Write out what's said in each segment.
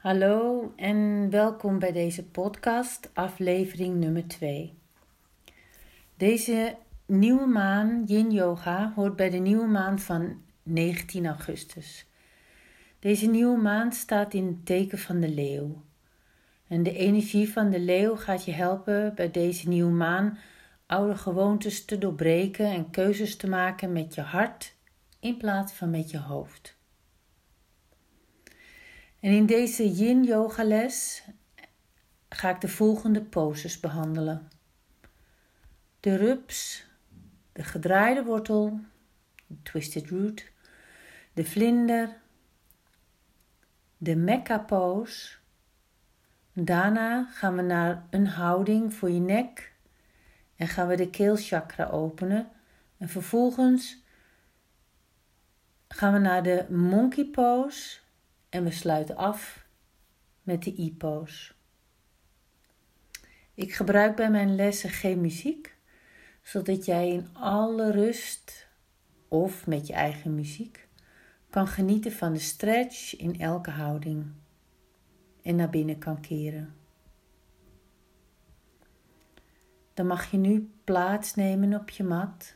Hallo en welkom bij deze podcast, aflevering nummer 2. Deze nieuwe maan, Yin Yoga, hoort bij de nieuwe maan van 19 augustus. Deze nieuwe maan staat in het teken van de leeuw. En de energie van de leeuw gaat je helpen bij deze nieuwe maan oude gewoontes te doorbreken en keuzes te maken met je hart in plaats van met je hoofd. En in deze yin yoga les ga ik de volgende poses behandelen. De rups, de gedraaide wortel, de twisted root, de vlinder, de mekka pose. Daarna gaan we naar een houding voor je nek en gaan we de keelchakra openen. En vervolgens gaan we naar de monkey pose en we sluiten af met de e-pose. Ik gebruik bij mijn lessen geen muziek, zodat jij in alle rust of met je eigen muziek kan genieten van de stretch in elke houding en naar binnen kan keren. Dan mag je nu plaatsnemen op je mat.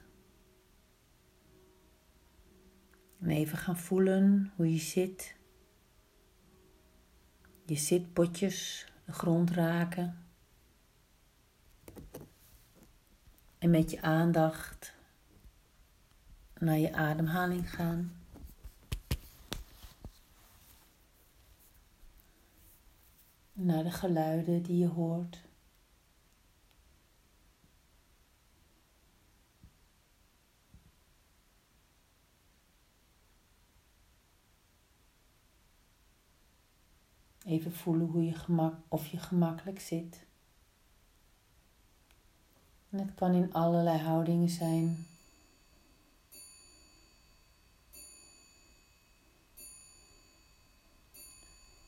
En even gaan voelen hoe je zit. Je zitpotjes de grond raken. En met je aandacht naar je ademhaling gaan. Naar de geluiden die je hoort. Even voelen hoe je gemak, of je gemakkelijk zit. Het kan in allerlei houdingen zijn.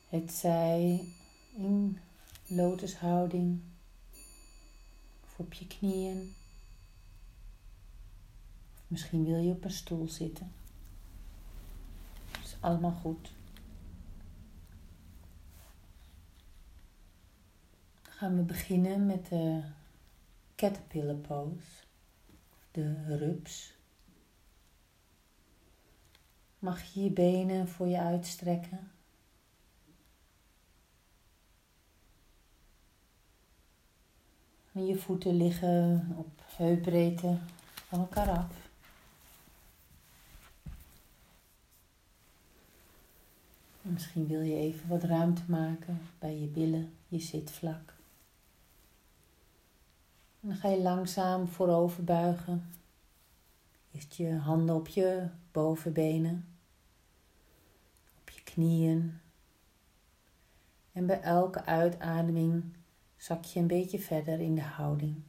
Het zij in lotushouding of op je knieën. Of misschien wil je op een stoel zitten. Dat is allemaal goed. Gaan we beginnen met de caterpillar pose, de rups. Mag je je benen voor je uitstrekken? En je voeten liggen op heupbreedte van elkaar af. misschien wil je even wat ruimte maken bij je billen, je zitvlak. Dan ga je langzaam voorover buigen. Eerst je handen op je bovenbenen, op je knieën. En bij elke uitademing zak je een beetje verder in de houding.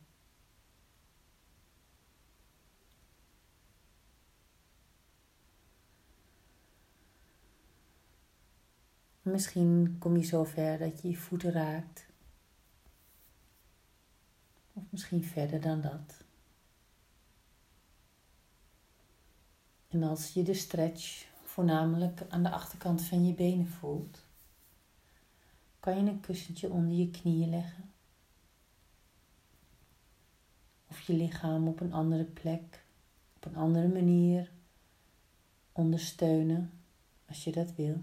Misschien kom je zo ver dat je je voeten raakt. Misschien verder dan dat. En als je de stretch voornamelijk aan de achterkant van je benen voelt, kan je een kussentje onder je knieën leggen. Of je lichaam op een andere plek, op een andere manier ondersteunen als je dat wil.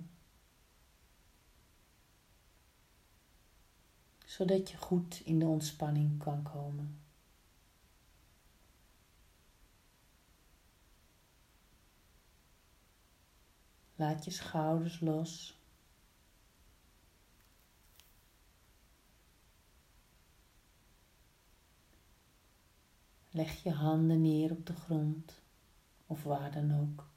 Zodat je goed in de ontspanning kan komen. Laat je schouders los. Leg je handen neer op de grond of waar dan ook.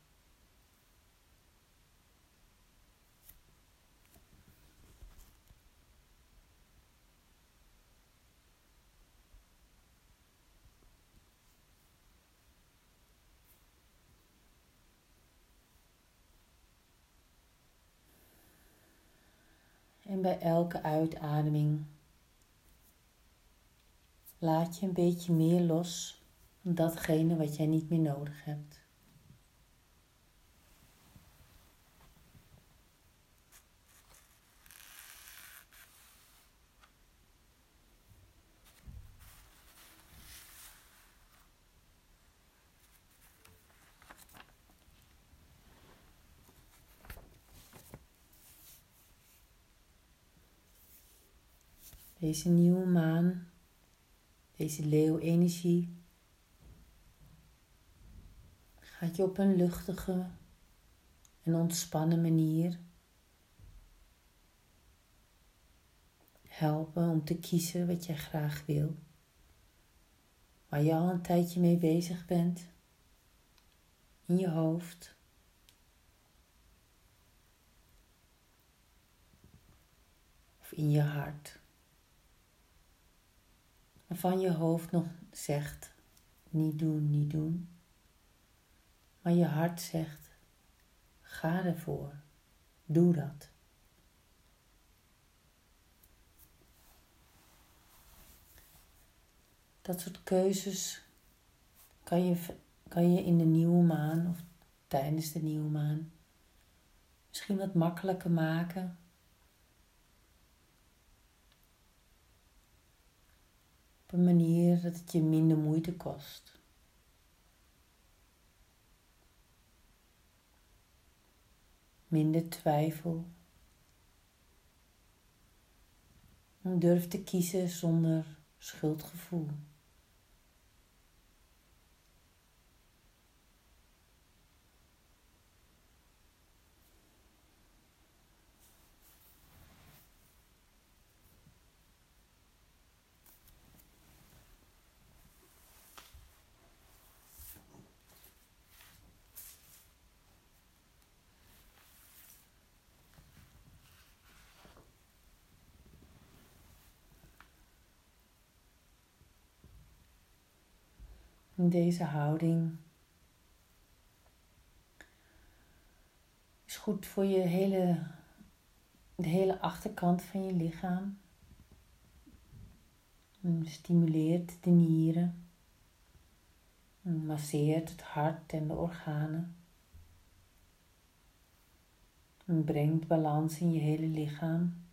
En bij elke uitademing laat je een beetje meer los van datgene wat jij niet meer nodig hebt. Deze nieuwe maan, deze leeuwenergie, gaat je op een luchtige en ontspannen manier helpen om te kiezen wat jij graag wil. Waar je al een tijdje mee bezig bent in je hoofd. Of in je hart. Waarvan je hoofd nog zegt: niet doen, niet doen. Maar je hart zegt: ga ervoor, doe dat. Dat soort keuzes kan je, kan je in de nieuwe maan of tijdens de nieuwe maan misschien wat makkelijker maken. Op een manier dat het je minder moeite kost. Minder twijfel. Durf te kiezen zonder schuldgevoel. In deze houding is goed voor je hele, de hele achterkant van je lichaam. stimuleert de nieren. masseert het hart en de organen. En brengt balans in je hele lichaam.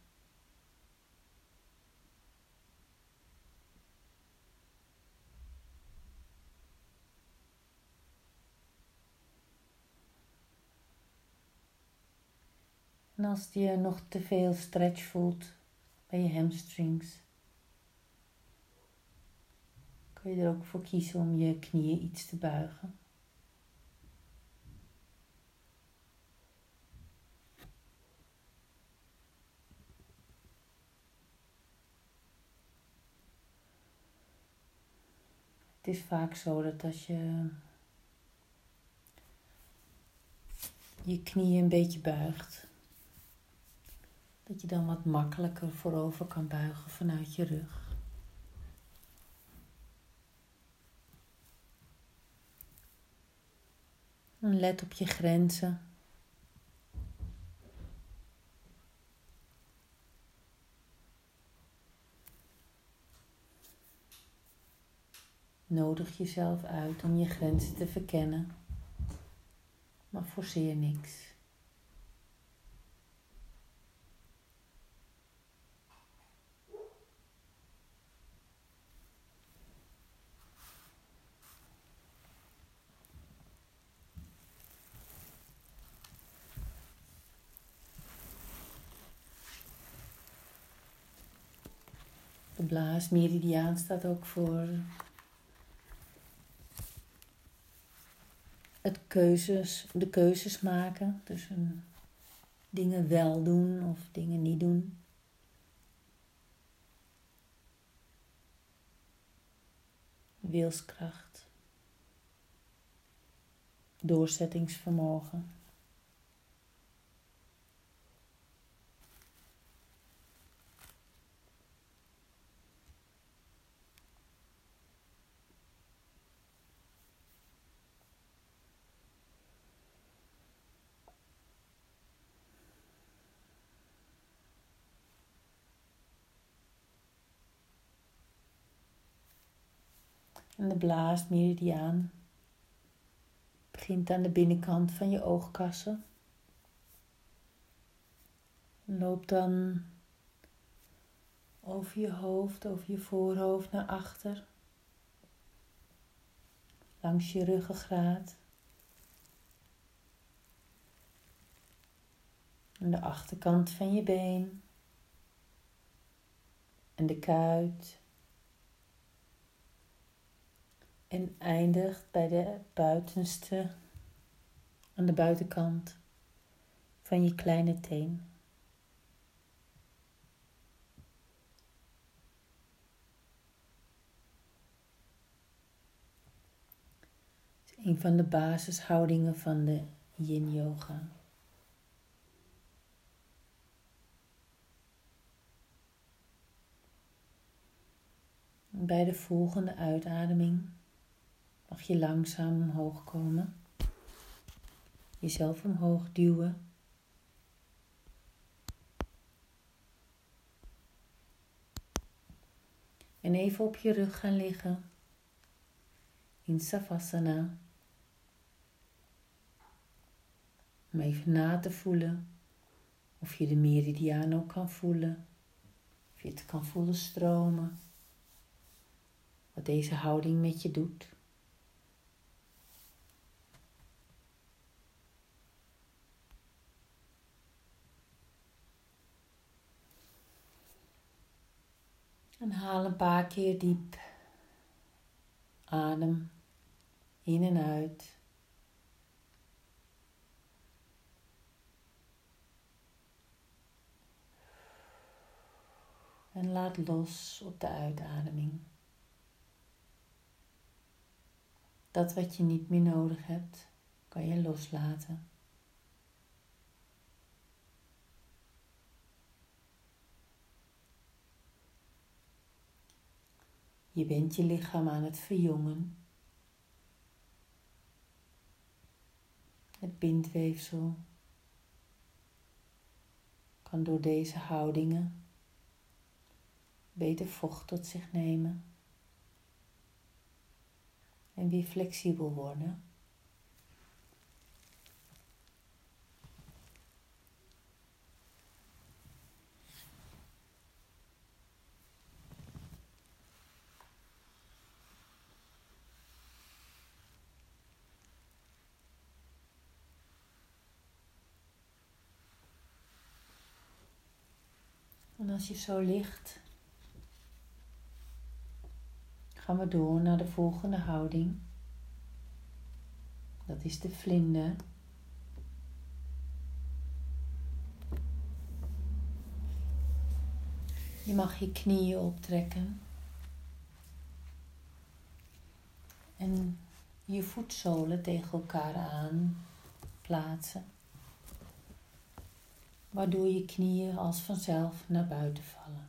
En als je nog te veel stretch voelt bij je hamstrings, kun je er ook voor kiezen om je knieën iets te buigen. Het is vaak zo dat als je je knieën een beetje buigt, dat je dan wat makkelijker voorover kan buigen vanuit je rug. En let op je grenzen. Nodig jezelf uit om je grenzen te verkennen, maar forceer niks. De blaasmeridiaan staat ook voor het keuzes, de keuzes maken tussen dingen wel doen of dingen niet doen. Wilskracht, doorzettingsvermogen. En de blaasmeridiaan begint aan de binnenkant van je oogkassen. Loopt dan over je hoofd, over je voorhoofd naar achter. Langs je ruggengraat. En de achterkant van je been. En en de kuit. En eindigt bij de buitenste, aan de buitenkant van je kleine teen. een van de basishoudingen van de yin yoga. Bij de volgende uitademing mag je langzaam omhoog komen. Jezelf omhoog duwen. En even op je rug gaan liggen in Savasana. Om even na te voelen of je de meridiaan ook kan voelen. Of je het kan voelen stromen. Wat deze houding met je doet. En haal een paar keer diep adem in en uit. En laat los op de uitademing. Dat wat je niet meer nodig hebt, kan je loslaten. Je bent je lichaam aan het verjongen. Het bindweefsel kan door deze houdingen beter vocht tot zich nemen en weer flexibel worden. En als je zo ligt, gaan we door naar de volgende houding. Dat is de vlinde. Je mag je knieën optrekken. En je voetzolen tegen elkaar aan plaatsen waardoor je knieën als vanzelf naar buiten vallen.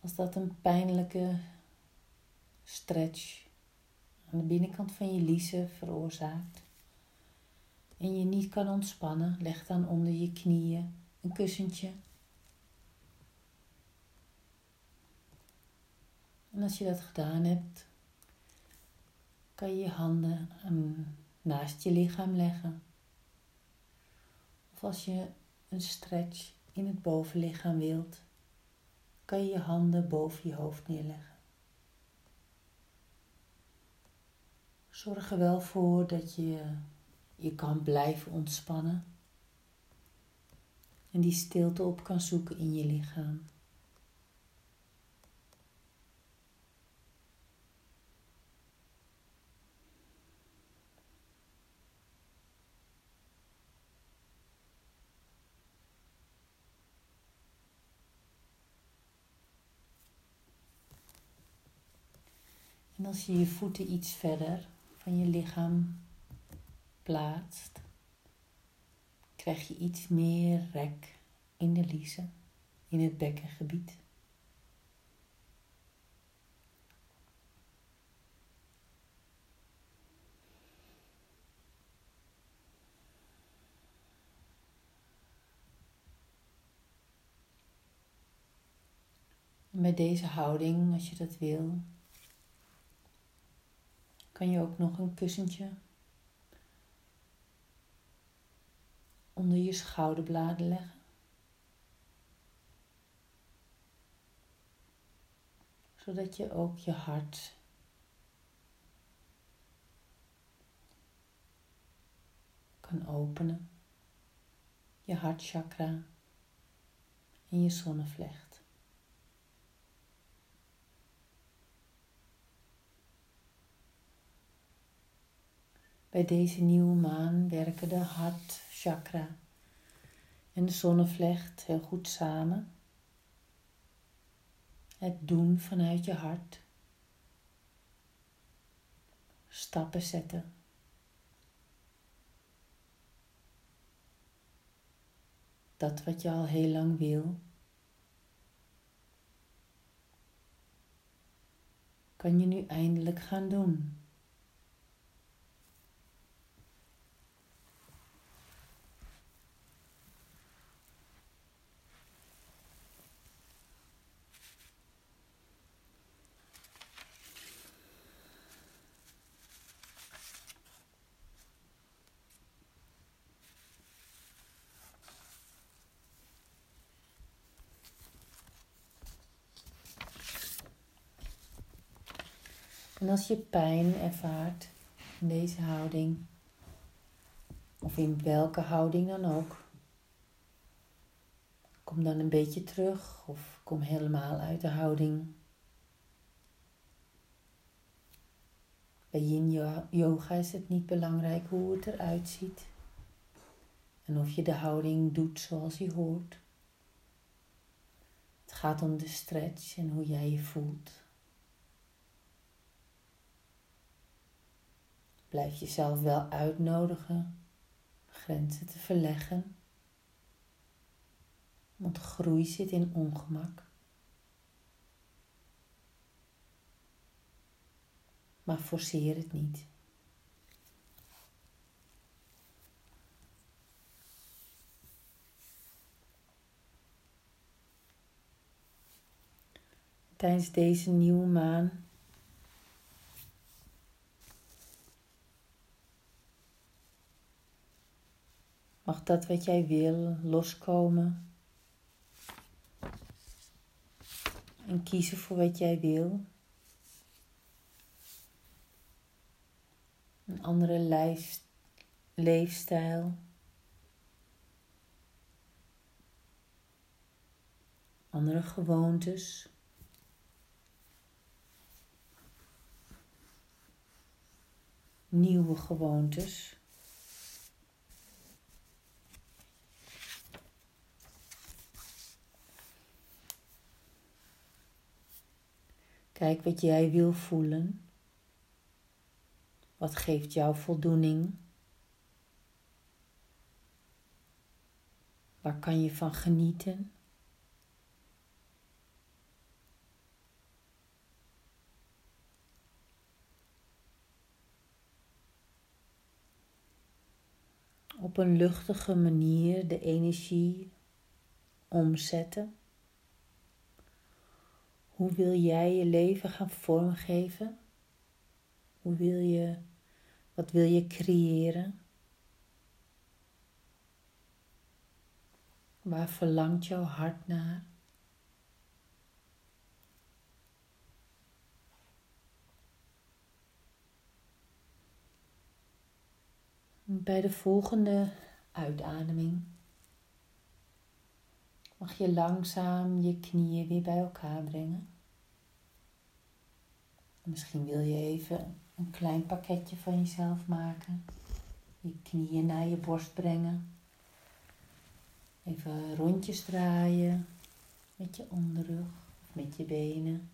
Als dat een pijnlijke stretch aan de binnenkant van je liezen veroorzaakt en je niet kan ontspannen, leg dan onder je knieën een kussentje. En als je dat gedaan hebt, kan je je handen naast je lichaam leggen. Of als je een stretch in het bovenlichaam wilt, kan je je handen boven je hoofd neerleggen. Zorg er wel voor dat je je kan blijven ontspannen en die stilte op kan zoeken in je lichaam. En als je je voeten iets verder van je lichaam plaatst, krijg je iets meer rek in de liezen, in het bekkengebied. met deze houding, als je dat wil, kan je ook nog een kussentje onder je schouderbladen leggen. Zodat je ook je hart kan openen. je hartchakra en je zonnevlecht. Bij deze nieuwe maan werken de hartchakra en de zonnevlecht heel goed samen. Het doen vanuit je hart. Stappen zetten. Dat wat je al heel lang wil, kan je nu eindelijk gaan doen. En als je pijn ervaart in deze houding, of in welke houding dan ook, kom dan een beetje terug of kom helemaal uit de houding. Bij yin yoga is het niet belangrijk hoe het eruit ziet en of je de houding doet zoals je hoort. Het gaat om de stretch en hoe jij je voelt. Blijf jezelf wel uitnodigen grenzen te verleggen. Want groei zit in ongemak. Maar forceer het niet. Tijdens deze nieuwe maan Mag dat wat jij wil loskomen. En kiezen voor wat jij wil. Een andere leefstijl. Andere gewoontes. Nieuwe gewoontes. Kijk wat jij wil voelen. Wat geeft jou voldoening? Waar kan je van genieten? Op een luchtige manier de energie omzetten. Hoe wil jij je leven gaan vormgeven? Hoe wil je, wat wil je creëren? Waar verlangt jouw hart naar? Bij de volgende uitademing mag je langzaam je knieën weer bij elkaar brengen. Misschien wil je even een klein pakketje van jezelf maken. Je knieën naar je borst brengen. Even rondjes draaien met je onderrug of met je benen,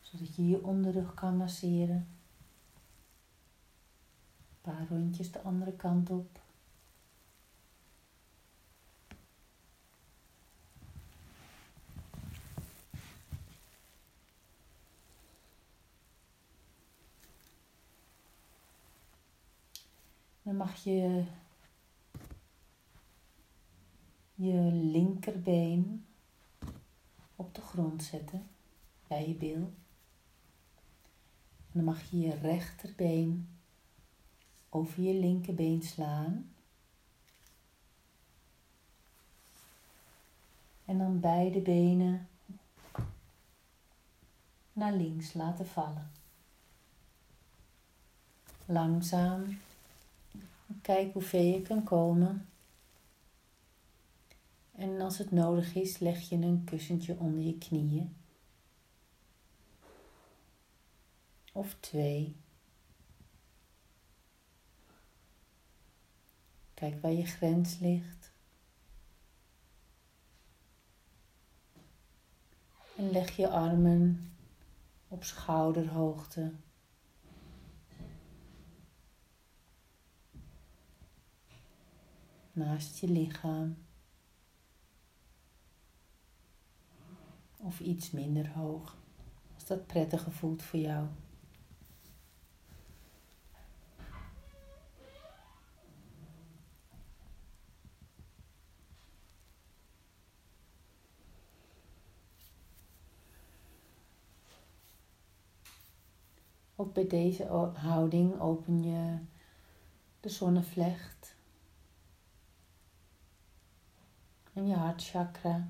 zodat je je onderrug kan masseren. Een paar rondjes de andere kant op. Dan mag je je linkerbeen op de grond zetten bij je bil. En dan mag je je rechterbeen over je linkerbeen slaan. En dan beide benen naar links laten vallen. Langzaam Kijk hoe ver je kan komen. als het nodig is, leg je een kussentje onder je knieën. Of twee. Kijk waar je grens ligt. En leg je armen op schouderhoogte. Naast je lichaam. Of iets minder hoog, als dat prettiger voelt voor jou. Ook bij deze houding open je de zonnevlecht en je hartchakra.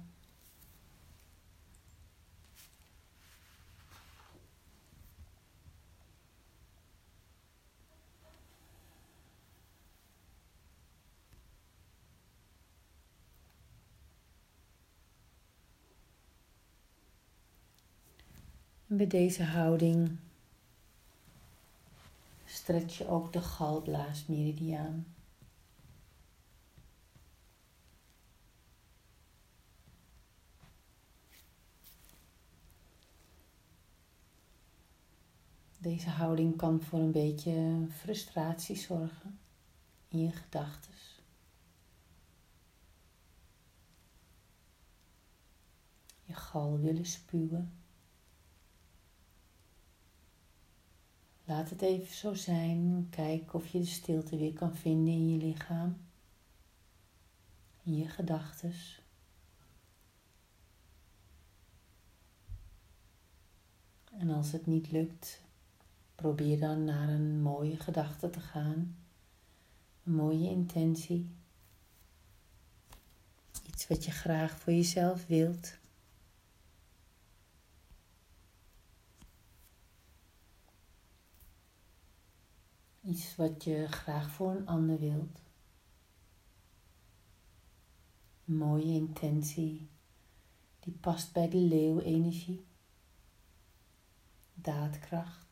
En bij deze houding stretch je ook de galblaasmeridiaan. Deze houding kan voor een beetje frustratie zorgen in je gedachten. Je gal willen spuwen. Laat het even zo zijn. Kijk of je de stilte weer kan vinden in je lichaam, in je gedachten. En als het niet lukt, probeer dan naar een mooie gedachte te gaan, een mooie intentie, iets wat je graag voor jezelf wilt. Iets wat je graag voor een ander wilt. Mooie intentie die past bij de leeuwenergie. Daadkracht.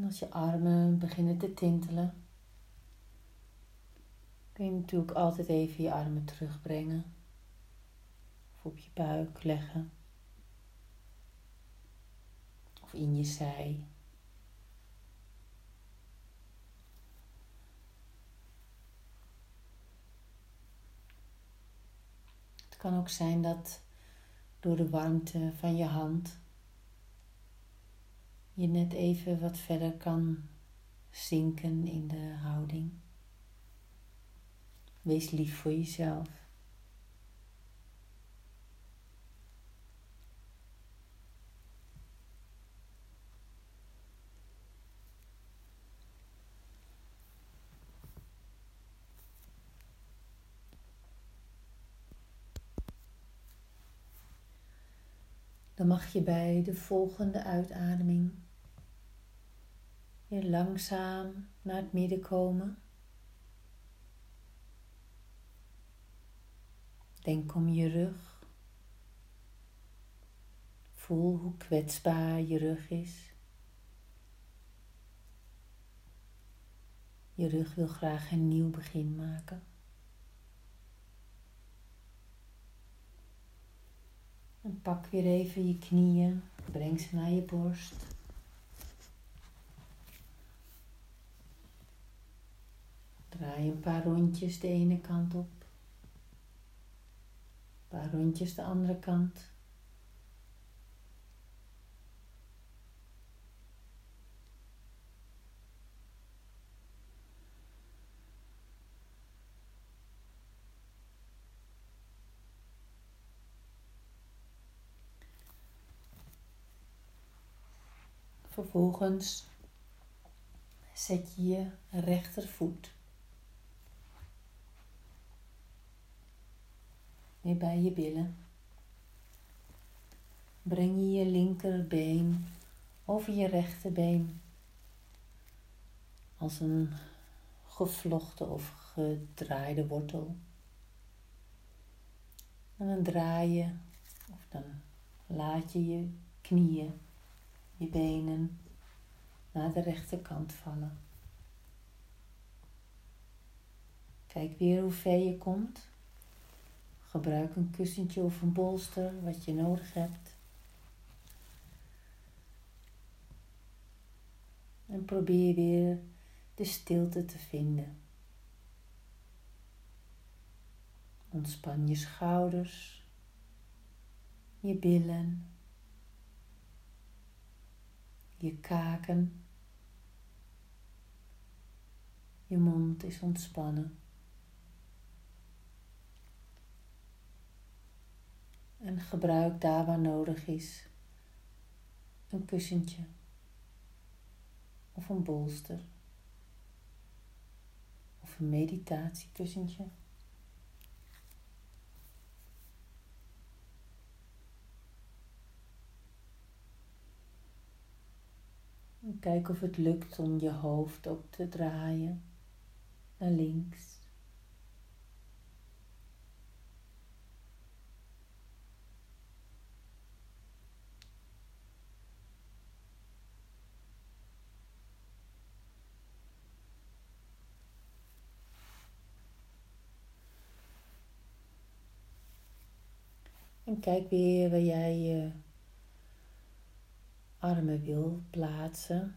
En als je armen beginnen te tintelen, kun je natuurlijk altijd even je armen terugbrengen. Of op je buik leggen. Of in je zij. Het kan ook zijn dat door de warmte van je hand je net even wat verder kan zinken in de houding. Wees lief voor jezelf. Dan mag je bij de volgende uitademing weer langzaam naar het midden komen. Denk om je rug. Voel hoe kwetsbaar je rug is. Je rug wil graag een nieuw begin maken. En pak weer even je knieën, breng ze naar je borst. Draai een paar rondjes de ene kant op. Paar rondjes de andere kant. Vervolgens zet je je rechtervoet weer bij je billen. Breng je je linkerbeen over je rechterbeen als een gevlochten of gedraaide wortel. En dan draai je of dan laat je je knieën, je benen naar de rechterkant vallen. Kijk weer hoe ver je komt. Gebruik een kussentje of een bolster wat je nodig hebt. En probeer weer de stilte te vinden. Ontspan je schouders, je billen, je kaken. Je mond is ontspannen. En gebruik daar waar nodig is een kussentje of een bolster of een meditatiekussentje. kijk of het lukt om je hoofd ook te draaien naar links. En kijk weer waar jij je armen wil plaatsen.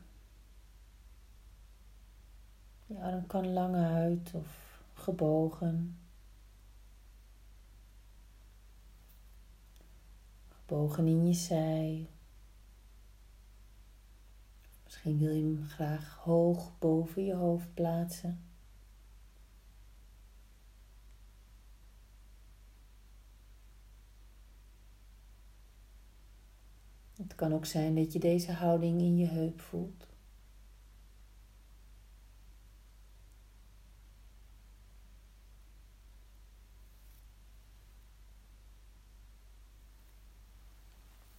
Je arm kan lang uit of gebogen. Gebogen in je zij. Misschien wil je hem graag hoog boven je hoofd plaatsen. Het kan ook zijn dat je deze houding in je heup voelt.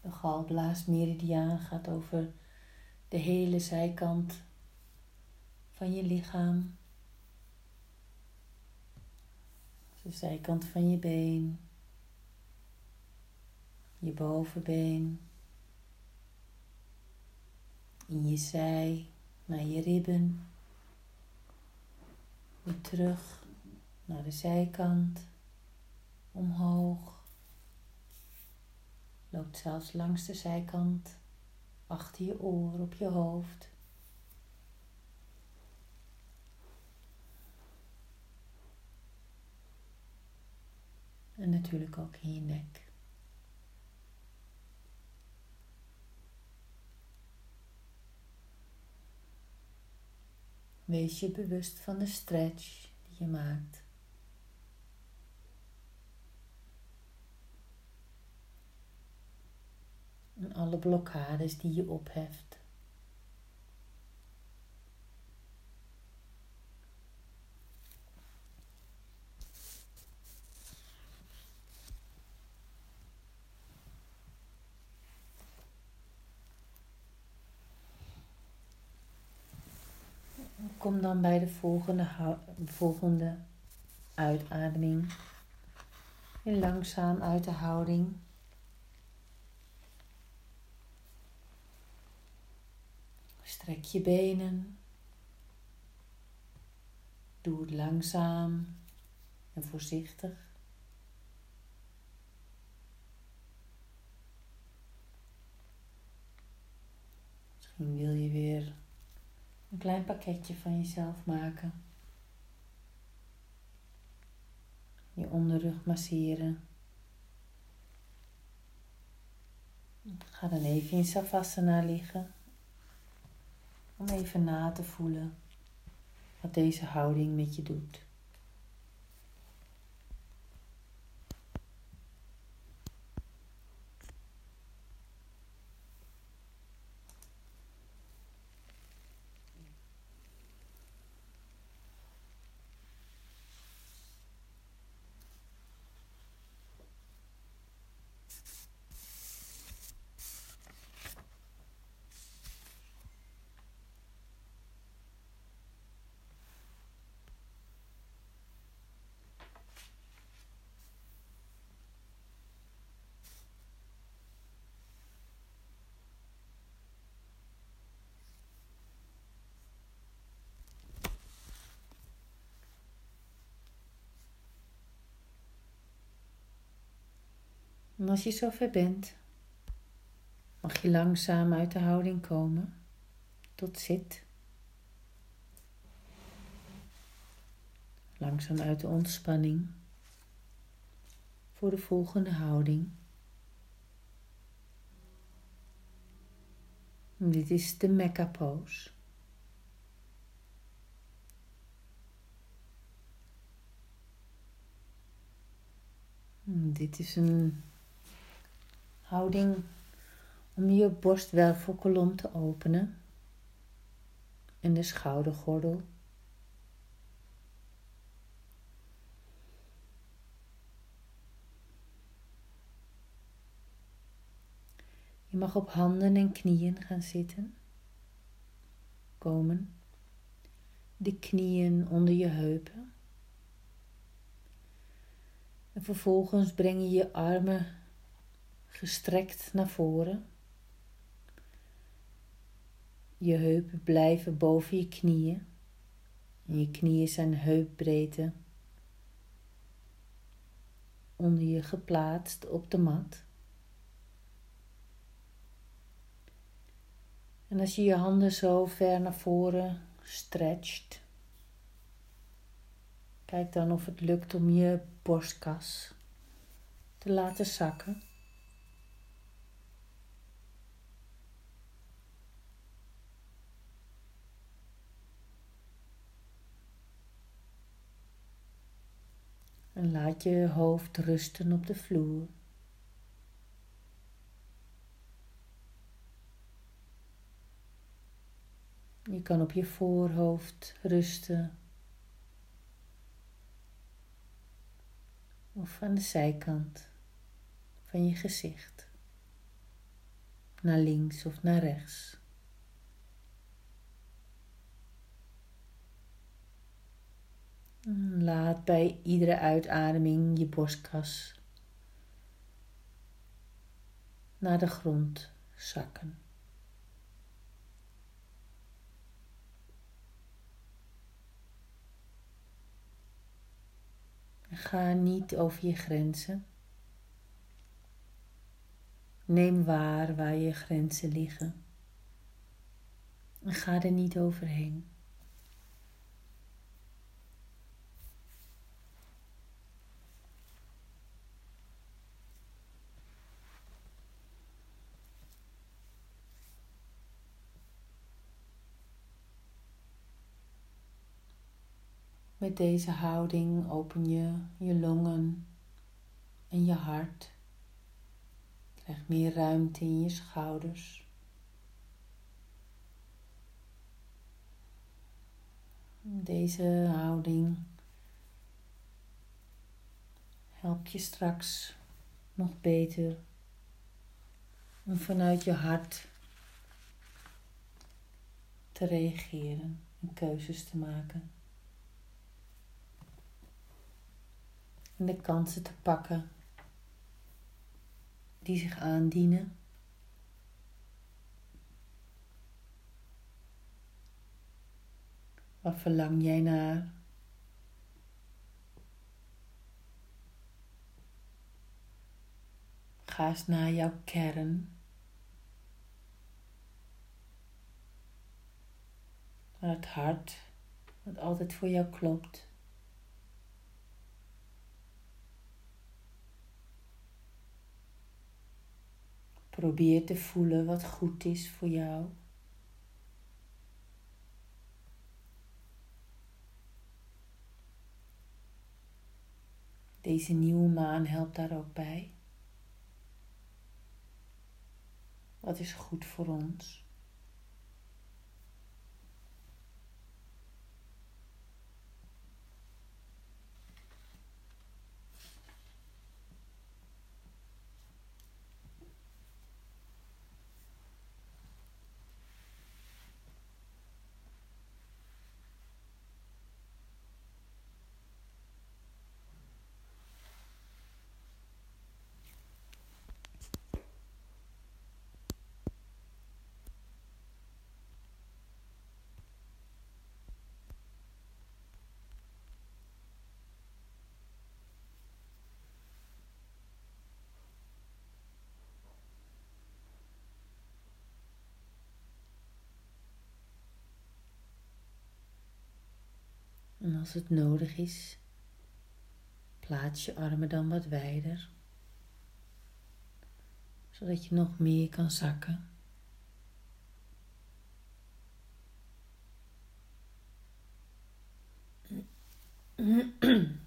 De galblaasmeridiaan gaat over de hele zijkant van je lichaam. De zijkant van je been, je bovenbeen in je zij naar je ribben. Weer terug naar de zijkant, omhoog. Loopt zelfs langs de zijkant, achter je oor, op je hoofd. En natuurlijk ook in je nek. Wees je bewust van de stretch die je maakt. En alle blokkades die je opheft. Kom dan bij de volgende, volgende uitademing. En langzaam uit de houding. Strek je benen. Doe het langzaam en voorzichtig. Misschien wil je weer een klein pakketje van jezelf maken. Je onderrug masseren. Ga dan even in Savasana liggen. Om even na te voelen wat deze houding met je doet. En als je zover bent, mag je langzaam uit de houding komen tot zit. Langzaam uit de ontspanning voor de volgende houding. dit is de pose. Dit is een houding om je borstwervelkolom te openen en de schoudergordel. Je mag op handen en knieën gaan zitten. Komen. De knieën onder je heupen. En vervolgens breng je je armen gestrekt naar voren. Je heupen blijven boven je knieën. En je knieën zijn heupbreedte onder je geplaatst op de mat. En als je je handen zo ver naar voren stretcht, kijk dan of het lukt om je borstkas te laten zakken. En laat je hoofd rusten op de vloer. Je kan op je voorhoofd rusten. Of aan de zijkant van je gezicht. Naar links of naar rechts. Laat bij iedere uitademing je borstkas naar de grond zakken. Ga niet over je grenzen. Neem waar waar je grenzen liggen. En ga er niet overheen. Met deze houding open je je longen en je hart. Krijg meer ruimte in je schouders. Deze houding helpt je straks nog beter om vanuit je hart te reageren en keuzes te maken. En de kansen te pakken die zich aandienen. Wat verlang jij naar? Ga eens naar jouw kern. Naar het hart, wat altijd voor jou klopt. Probeer te voelen wat goed is voor jou. Deze nieuwe maan helpt daar ook bij. Wat is goed voor ons? Als het nodig is, plaats je armen dan wat wijder, zodat je nog meer kan zakken.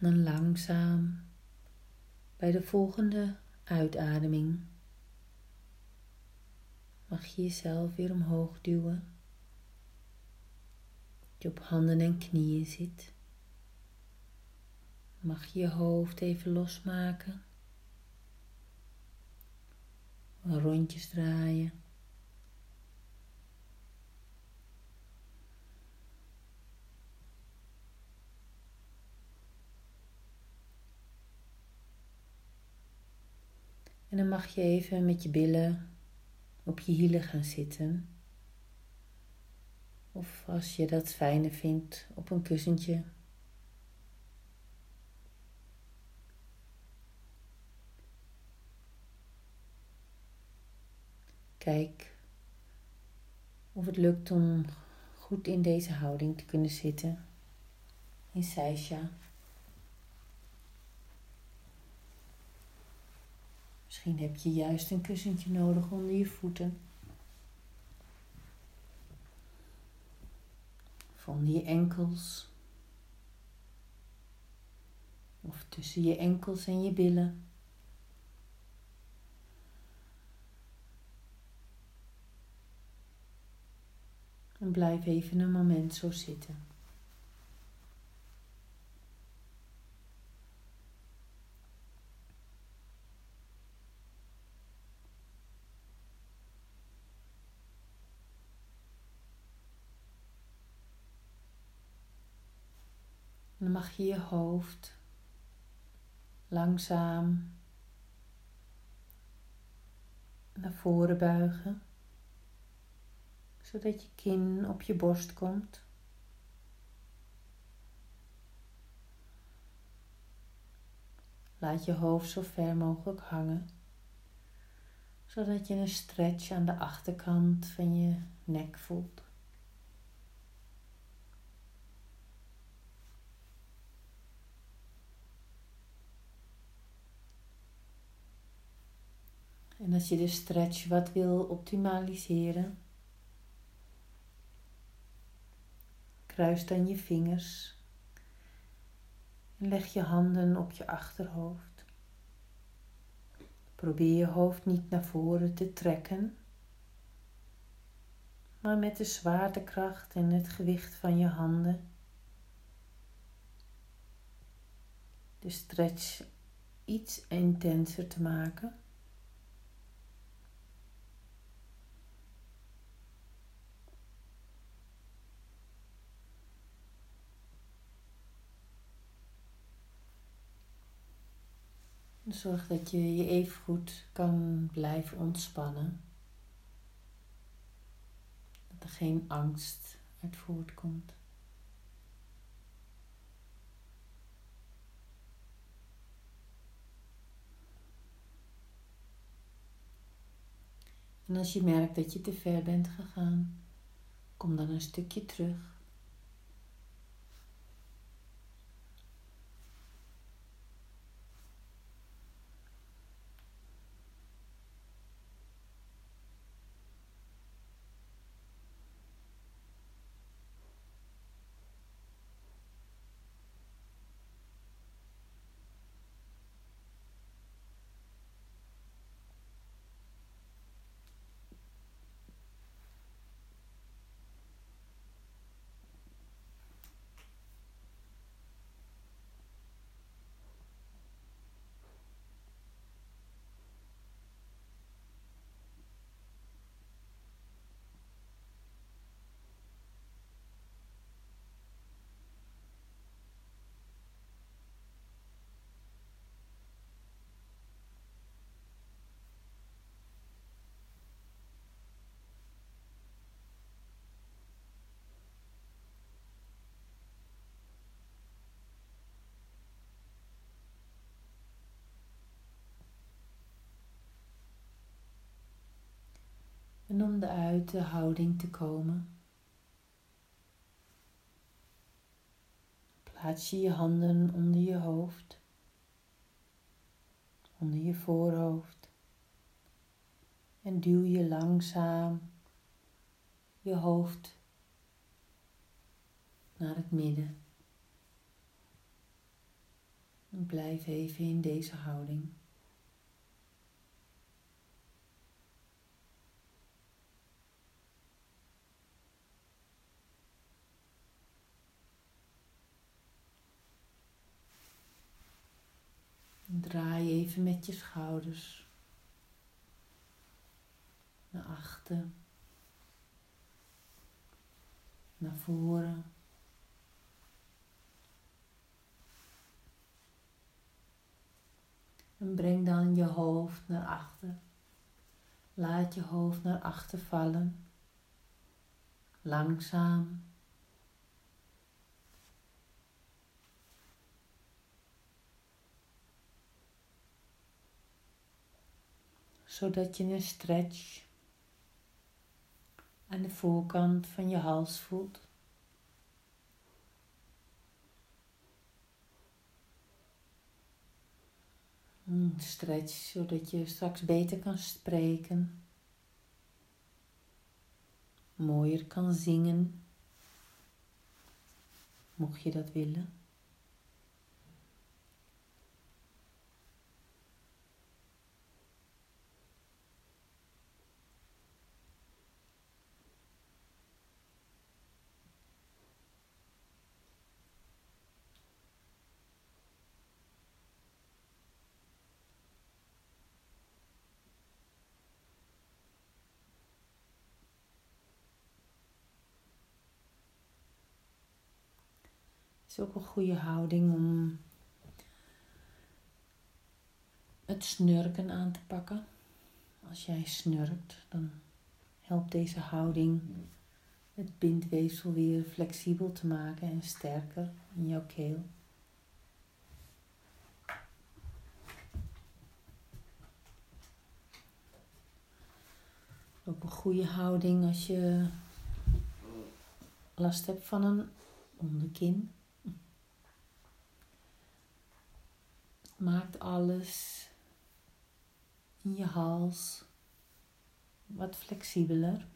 dan langzaam bij de volgende uitademing mag je jezelf weer omhoog duwen. Je op handen en knieën zit. Mag je je hoofd even losmaken. Rondjes draaien. En dan mag je even met je billen op je hielen gaan zitten. Of als je dat fijner vindt, op een kussentje. Kijk of het lukt om goed in deze houding te kunnen zitten. In Seisha. Misschien heb je juist een kussentje nodig onder je voeten. Of onder je enkels. Of tussen je enkels en je billen. En blijf even een moment zo zitten. Mag je je hoofd langzaam naar voren buigen, zodat je kin op je borst komt. Laat je hoofd zo ver mogelijk hangen, zodat je een stretch aan de achterkant van je nek voelt. En als je de stretch wat wil optimaliseren, kruis dan je vingers en leg je handen op je achterhoofd. Probeer je hoofd niet naar voren te trekken, maar met de zwaartekracht en het gewicht van je handen de stretch iets intenser te maken. Zorg dat je je even goed kan blijven ontspannen. Dat er geen angst uit voortkomt. En als je merkt dat je te ver bent gegaan, kom dan een stukje terug. En om uit de houding te komen, plaats je je handen onder je hoofd, onder je voorhoofd en duw je langzaam je hoofd naar het midden. En blijf even in deze houding. Draai even met je schouders naar achter, naar voren. En breng dan je hoofd naar achter. Laat je hoofd naar achter vallen. Langzaam. Zodat je een stretch aan de voorkant van je hals voelt. Stretch zodat je straks beter kan spreken, mooier kan zingen, mocht je dat willen. Is ook een goede houding om het snurken aan te pakken. Als jij snurkt, dan helpt deze houding het bindweefsel weer flexibel te maken en sterker in jouw keel. Ook een goede houding als je last hebt van een onderkin. Maakt alles in je hals wat flexibeler.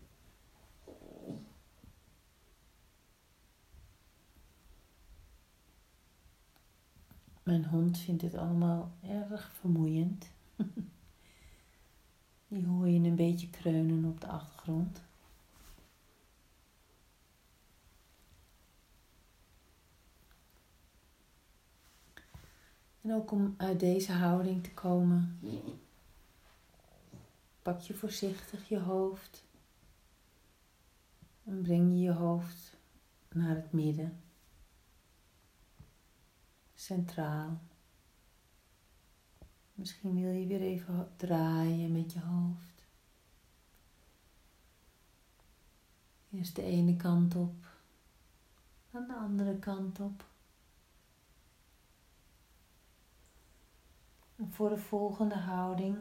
Mijn hond vindt dit allemaal erg vermoeiend. Die hoor je een beetje kreunen op de achtergrond. En ook om uit deze houding te komen, pak je voorzichtig je hoofd en breng je je hoofd naar het midden, centraal. Misschien wil je weer even draaien met je hoofd. Eerst de ene kant op, dan de andere kant op. voor de volgende houding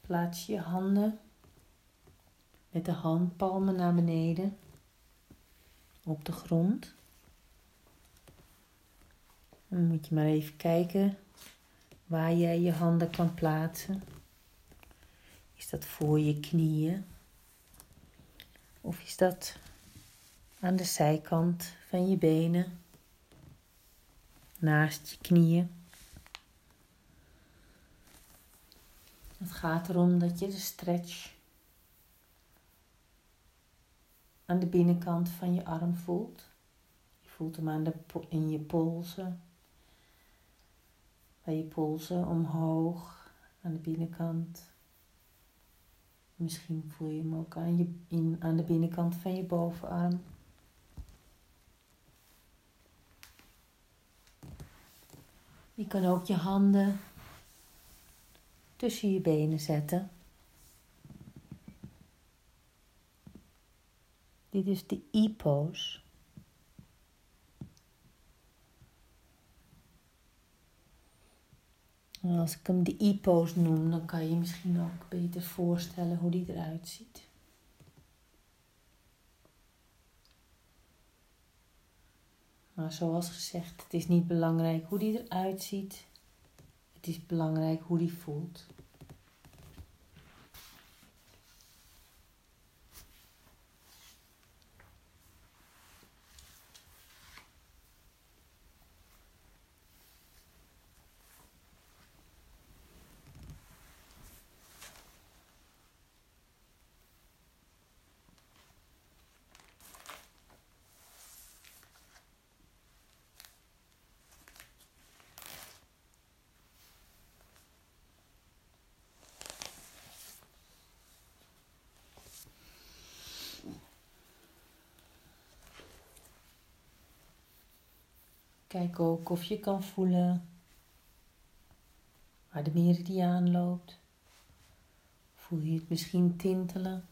plaats je handen met de handpalmen naar beneden op de grond. Dan moet je maar even kijken waar jij je handen kan plaatsen. Is dat voor je knieën? Of is dat aan de zijkant van je benen? Naast je knieën. Het gaat erom dat je de stretch aan de binnenkant van je arm voelt. Je voelt hem aan de, in je polsen. Bij je polsen omhoog aan de binnenkant. Misschien voel je hem ook aan, je, in, aan de binnenkant van je bovenarm. Je kan ook je handen tussen je benen zetten. Dit is de E-pose. Als ik hem de e-pose noem, dan kan je misschien ook beter voorstellen hoe die eruit ziet. Maar zoals gezegd, het is niet belangrijk hoe die eruit ziet. Het is belangrijk hoe die voelt. Kijk ook of je kan voelen waar de meridiaan loopt. Voel je het misschien tintelen?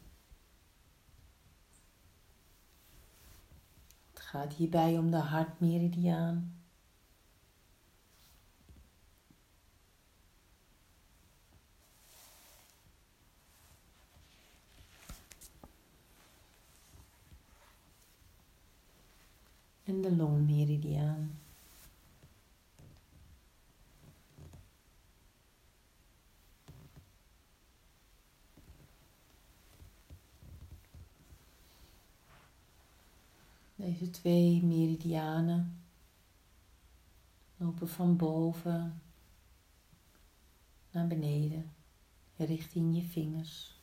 Het gaat hierbij om de hartmeridiaan. En de longmeridiaan. Deze twee meridianen lopen van boven naar beneden richting je vingers.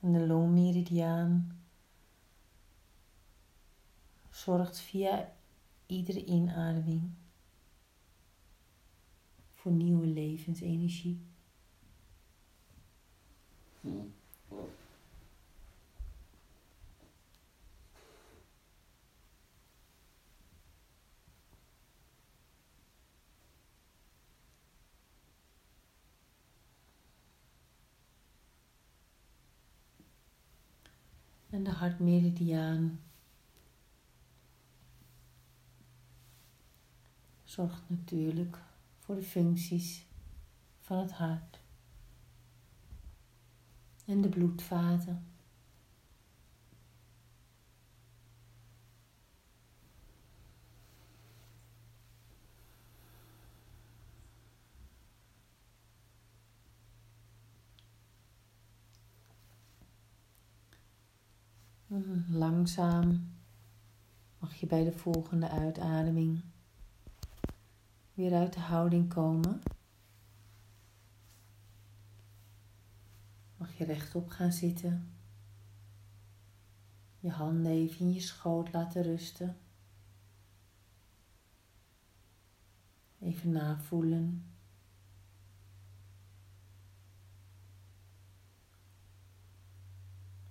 De longmeridiaan zorgt via iedere inademing voor nieuwe levensenergie. En de hartmeridiaan. Zorgt natuurlijk voor de functies van het hart en de bloedvaten. Langzaam mag je bij de volgende uitademing weer uit de houding komen. Mag je rechtop gaan zitten. Je handen even in je schoot laten rusten. Even navoelen.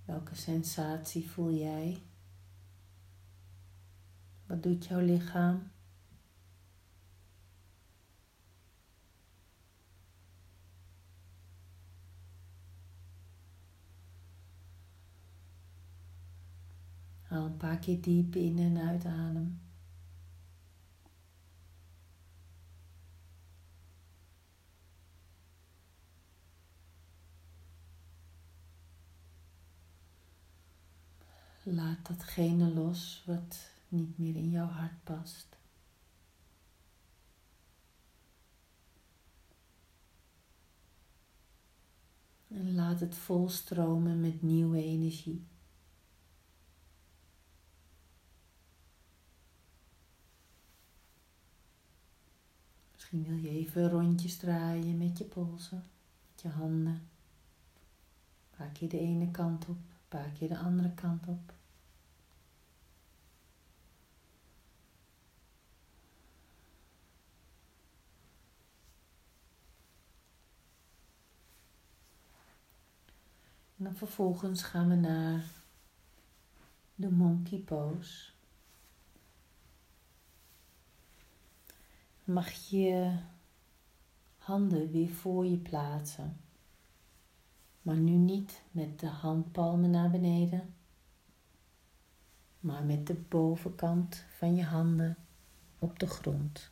Welke sensatie voel jij? Wat doet jouw lichaam? Haal een paar keer diep in en uitadem. Laat datgene los wat niet meer in jouw hart past. En laat het volstromen met nieuwe energie. Misschien wil je even rondjes draaien met je polsen, met je handen. Een paar de ene kant op, een paar keer de andere kant op. En dan vervolgens gaan we naar de monkey pose. Mag je handen weer voor je plaatsen. Maar nu niet met de handpalmen naar beneden. maar met de bovenkant van je handen op de grond.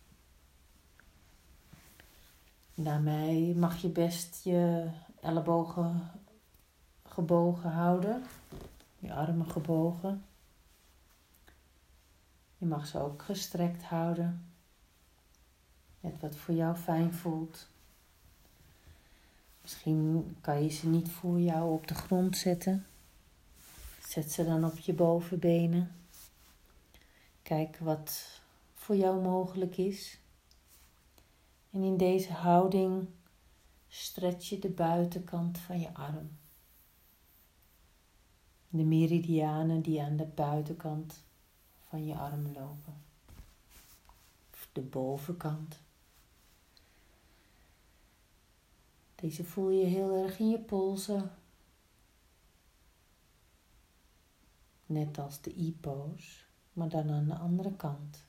Daarmee mag je best je ellebogen gebogen houden, je armen gebogen. Je mag ze ook gestrekt houden, net wat voor jou fijn voelt. Misschien kan je ze niet voor jou op de grond zetten. Zet ze dan op je bovenbenen. Kijk wat voor jou mogelijk is. En in deze houding stretch je de buitenkant van je arm. De meridianen die aan de buitenkant van je arm lopen. Of de bovenkant. Deze voel je heel erg in je polsen. Net als de e-pose, maar dan aan de andere kant.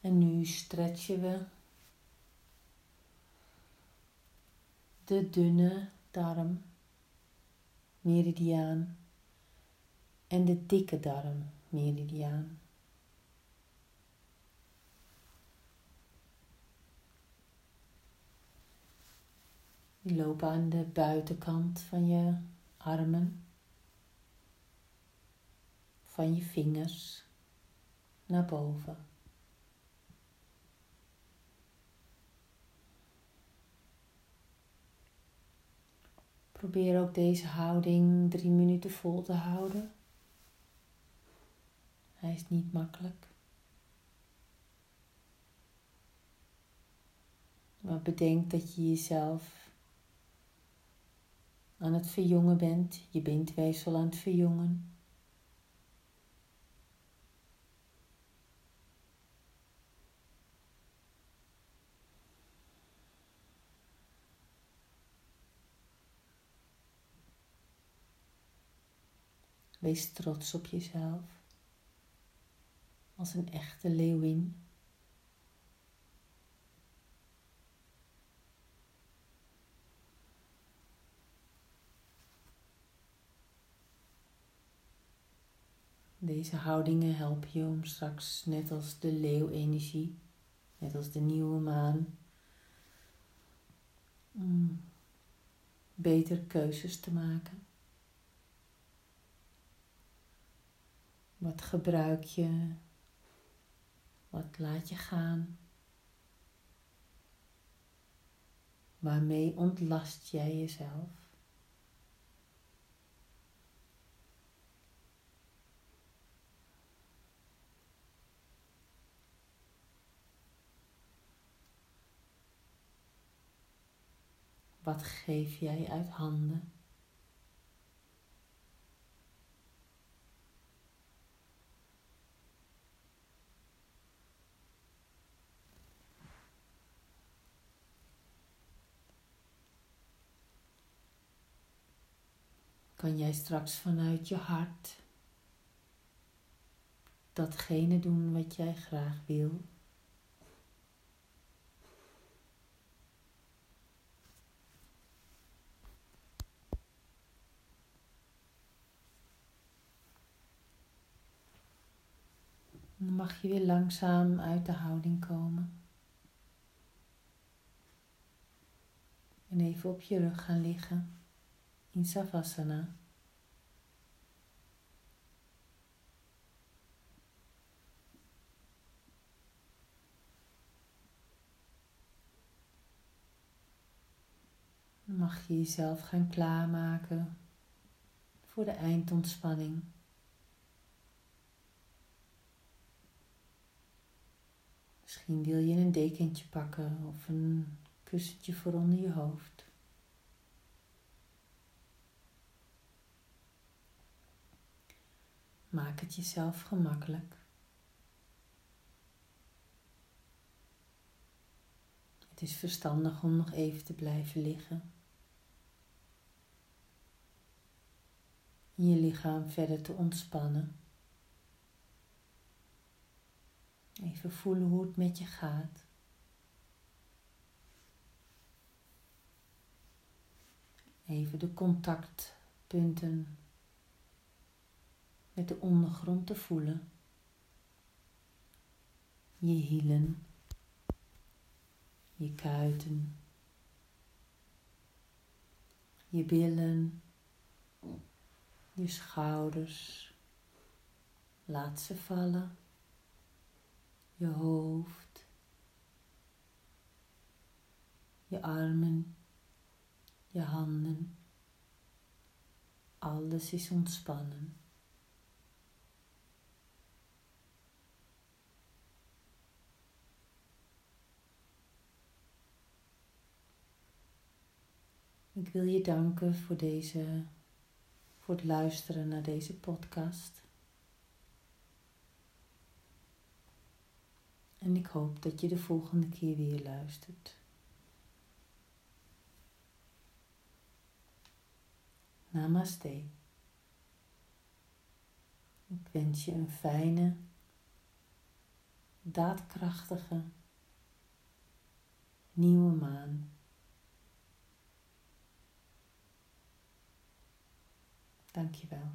En nu stretchen we de dunne darm, meridiaan en de dikke darm, meridiaan. Die lopen aan de buitenkant van je armen, van je vingers naar boven. Probeer ook deze houding drie minuten vol te houden. Hij is niet makkelijk. Maar bedenk dat je jezelf aan het verjongen bent, je bindweefsel aan het verjongen. Wees trots op jezelf als een echte leeuwin. Deze houdingen helpen je om straks, net als de leeuwenergie, net als de nieuwe maan, beter keuzes te maken. Wat gebruik je? Wat laat je gaan? Waarmee ontlast jij jezelf? Wat geef jij uit handen? Kan jij straks vanuit je hart datgene doen wat jij graag wil. Dan mag je weer langzaam uit de houding komen. En even op je rug gaan liggen in Savasana. mag je jezelf gaan klaarmaken voor de eindontspanning. Misschien wil je een dekentje pakken of een kussentje voor onder je hoofd. Maak het jezelf gemakkelijk. Het is verstandig om nog even te blijven liggen. Je lichaam verder te ontspannen. Even voelen hoe het met je gaat. Even de contactpunten met de ondergrond te voelen. Je hielen, je kuiten, je billen, je schouders. Laat ze vallen. Je hoofd, je armen, je handen. Alles is ontspannen. Ik wil je danken voor, deze, voor het luisteren naar deze podcast. En ik hoop dat je de volgende keer weer luistert. Namaste. Ik wens je een fijne, daadkrachtige nieuwe maan. Dankjewel.